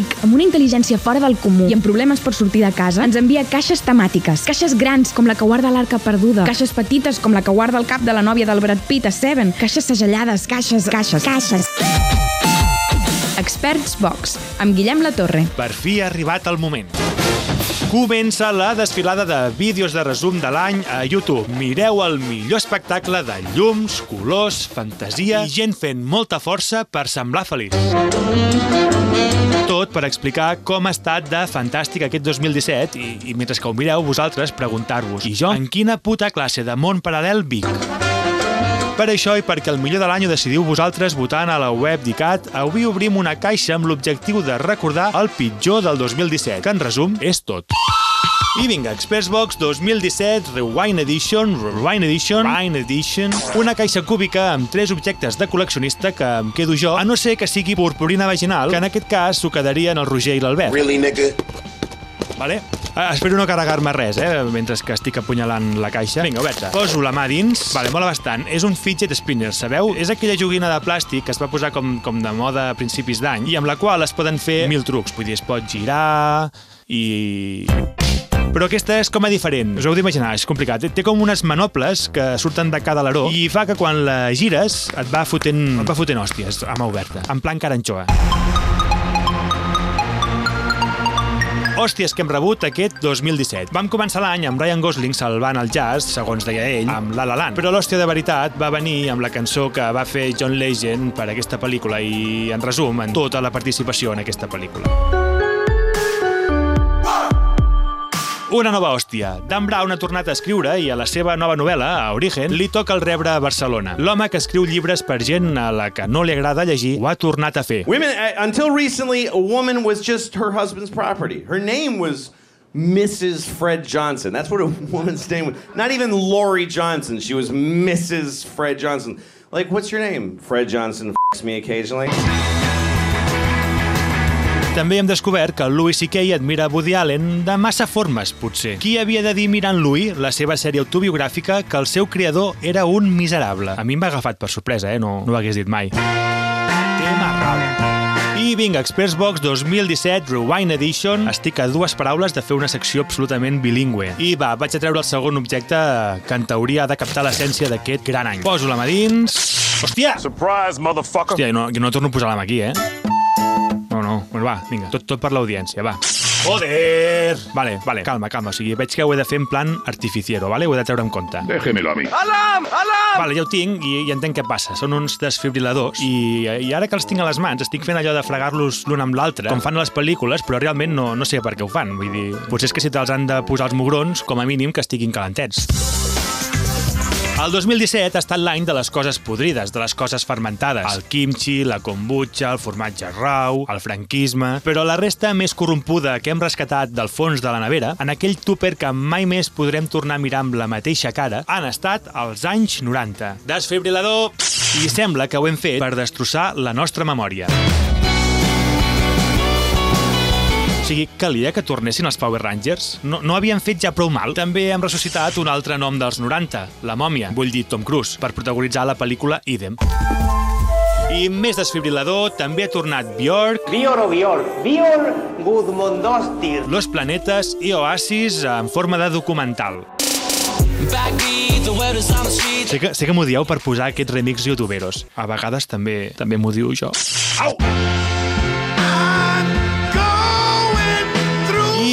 ric, amb una intel·ligència fora del comú i amb problemes per sortir de casa, ens envia caixes temàtiques. Caixes grans, com la que guarda l'arca perduda. Caixes petites, com la que guarda el cap de la nòvia del Brad Pitt a Seven. Caixes segellades, caixes, caixes, caixes. Experts Box, amb Guillem La Torre. Per fi ha arribat el moment. Comença la desfilada de vídeos de resum de l'any a YouTube. Mireu el millor espectacle de llums, colors, fantasia i gent fent molta força per semblar feliç. Per explicar com ha estat de fantàstic aquest 2017 i, i mentre que ho mireu, vosaltres preguntar-vos i jo en quina puta classe de món paral·lel vic? Per això i perquè el millor de l'any ho decidiu vosaltres votant a la web d'ICAT, avui obrim una caixa amb l'objectiu de recordar el pitjor del 2017, que en resum és tot. I vinga, Expressbox 2017 Rewind Edition, Rewind Edition, Rewind Edition, una caixa cúbica amb tres objectes de col·leccionista que em quedo jo, a no ser que sigui purpurina vaginal, que en aquest cas s'ho quedarien el Roger i l'Albert. Really, nigga? Vale? Ah, espero no carregar-me res, eh, mentre que estic apunyalant la caixa. Vinga, oberta. Poso la mà dins. Vale, mola bastant. És un fidget spinner, sabeu? És aquella joguina de plàstic que es va posar com, com de moda a principis d'any i amb la qual es poden fer mil trucs. Vull dir, es pot girar i... Però aquesta és com a diferent. Us heu d'imaginar, és complicat. Té com unes manoples que surten de cada aleró i fa que quan la gires et va fotent, et va fotent hòsties a mà oberta, en plan caranxoa. hòsties que hem rebut aquest 2017. Vam començar l'any amb Ryan Gosling salvant el jazz, segons deia ell, amb La La Land. Però l'hòstia de veritat va venir amb la cançó que va fer John Legend per aquesta pel·lícula i, en resum, en tota la participació en aquesta pel·lícula. Una nova hòstia. Dan Brown ha tornat a escriure i a la seva nova novel·la, a Origen, li toca el rebre a Barcelona. L'home que escriu llibres per gent a la que no li agrada llegir ho ha tornat a fer. Women, uh, until recently, a woman was just her husband's property. Her name was Mrs. Fred Johnson. That's what a woman's name was. Not even Lori Johnson. She was Mrs. Fred Johnson. Like, what's your name? Fred Johnson f***s me occasionally. També hem descobert que Louis C.K. admira Woody Allen de massa formes, potser. Qui havia de dir mirant Louis, la seva sèrie autobiogràfica, que el seu creador era un miserable? A mi m'ha agafat per sorpresa, eh? No, no ho hagués dit mai. Tema raro. I vinga, Expressbox 2017 Rewind Edition. Estic a dues paraules de fer una secció absolutament bilingüe. I va, vaig a treure el segon objecte que en teoria ha de captar l'essència d'aquest gran any. Poso la mà dins... Hòstia! Surprise, motherfucker! Hòstia, no, no torno a posar la mà aquí, eh? No, no, bueno, va, vinga, tot, tot per l'audiència, va. Joder! Vale, vale, calma, calma. O sigui, veig que ho he de fer en plan artificiero, vale? Ho he de treure en compte. Déjemelo a mí. Alam! Alam! Vale, ja ho tinc i ja entenc què passa. Són uns desfibriladors i, i ara que els tinc a les mans estic fent allò de fregar-los l'un amb l'altre, com fan a les pel·lícules, però realment no, no sé per què ho fan. Vull dir, potser és que si te'ls han de posar els mugrons, com a mínim que estiguin calentets. El 2017 ha estat l'any de les coses podrides, de les coses fermentades. El kimchi, la kombucha, el formatge rau, el franquisme... Però la resta més corrompuda que hem rescatat del fons de la nevera, en aquell tupper que mai més podrem tornar a mirar amb la mateixa cara, han estat els anys 90. Desfibrilador! I sembla que ho hem fet per destrossar la nostra memòria. Sigui, calia que tornessin els Power Rangers? No, no havien fet ja prou mal? També hem ressuscitat un altre nom dels 90, la mòmia, vull dir Tom Cruise, per protagonitzar la pel·lícula Idem. I més desfibrilador, també ha tornat Björk, Bior o Bior, Bior Gudmundostir. Los Planetes i Oasis en forma de documental. Sé que, sé que m'ho dieu per posar aquests remix youtuberos. A vegades també també m'ho diu jo. Au!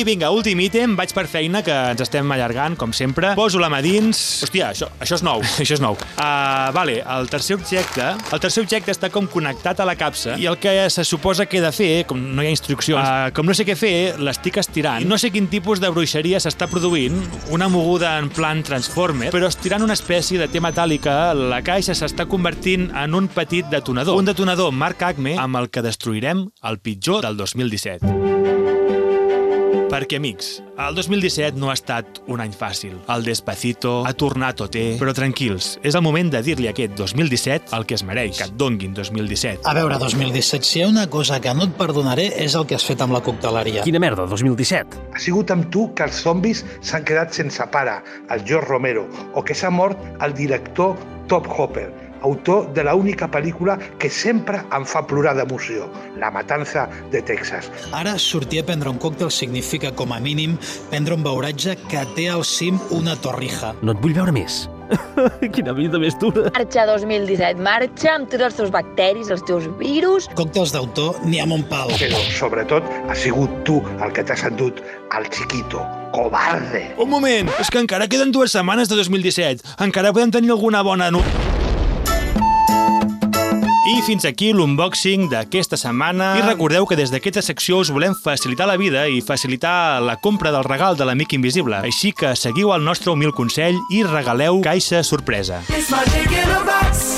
Vinga, últim ítem, vaig per feina, que ens estem allargant, com sempre. Poso la mà dins... Hòstia, això, això és nou, això és nou. Uh, vale, el tercer objecte... El tercer objecte està com connectat a la capsa i el que se suposa que he de fer, com no hi ha instruccions, uh, com no sé què fer, l'estic estirant. No sé quin tipus de bruixeria s'està produint, una moguda en plan Transformer, però estirant una espècie de té metàl·lica, la caixa s'està convertint en un petit detonador. Un detonador Marc Acme amb el que destruirem el pitjor del 2017. Perquè, amics, el 2017 no ha estat un any fàcil. El Despacito ha tornat OT, però tranquils, és el moment de dir-li a aquest 2017 el que es mereix, que et donguin 2017. A veure, 2017, si hi ha una cosa que no et perdonaré és el que has fet amb la cocteleria. Quina merda, 2017. Ha sigut amb tu que els zombis s'han quedat sense pare, el George Romero, o que s'ha mort el director Top Hopper. Autor de la única pel·lícula que sempre em fa plorar d'emoció, La matança de Texas. Ara, sortir a prendre un còctel significa, com a mínim, prendre un beuratge que té al cim una torrija. No et vull veure més. Quina vida més dura. Marxa 2017, marxa amb tots els teus bacteris, els teus virus. Còctels d'autor n'hi ha un pal. Però, sobretot, ha sigut tu el que t'has endut al chiquito. Cobarde! Un moment, és que encara queden dues setmanes de 2017. Encara podem tenir alguna bona no... I fins aquí l'unboxing d'aquesta setmana. I recordeu que des d'aquesta secció us volem facilitar la vida i facilitar la compra del regal de l'amic invisible. Així que seguiu el nostre humil consell i regaleu caixa sorpresa. It's my dick in a box.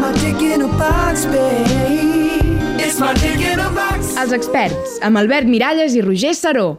My dick in a box, babe. It's my dick in a box. Els experts, amb Albert Miralles i Roger Saró.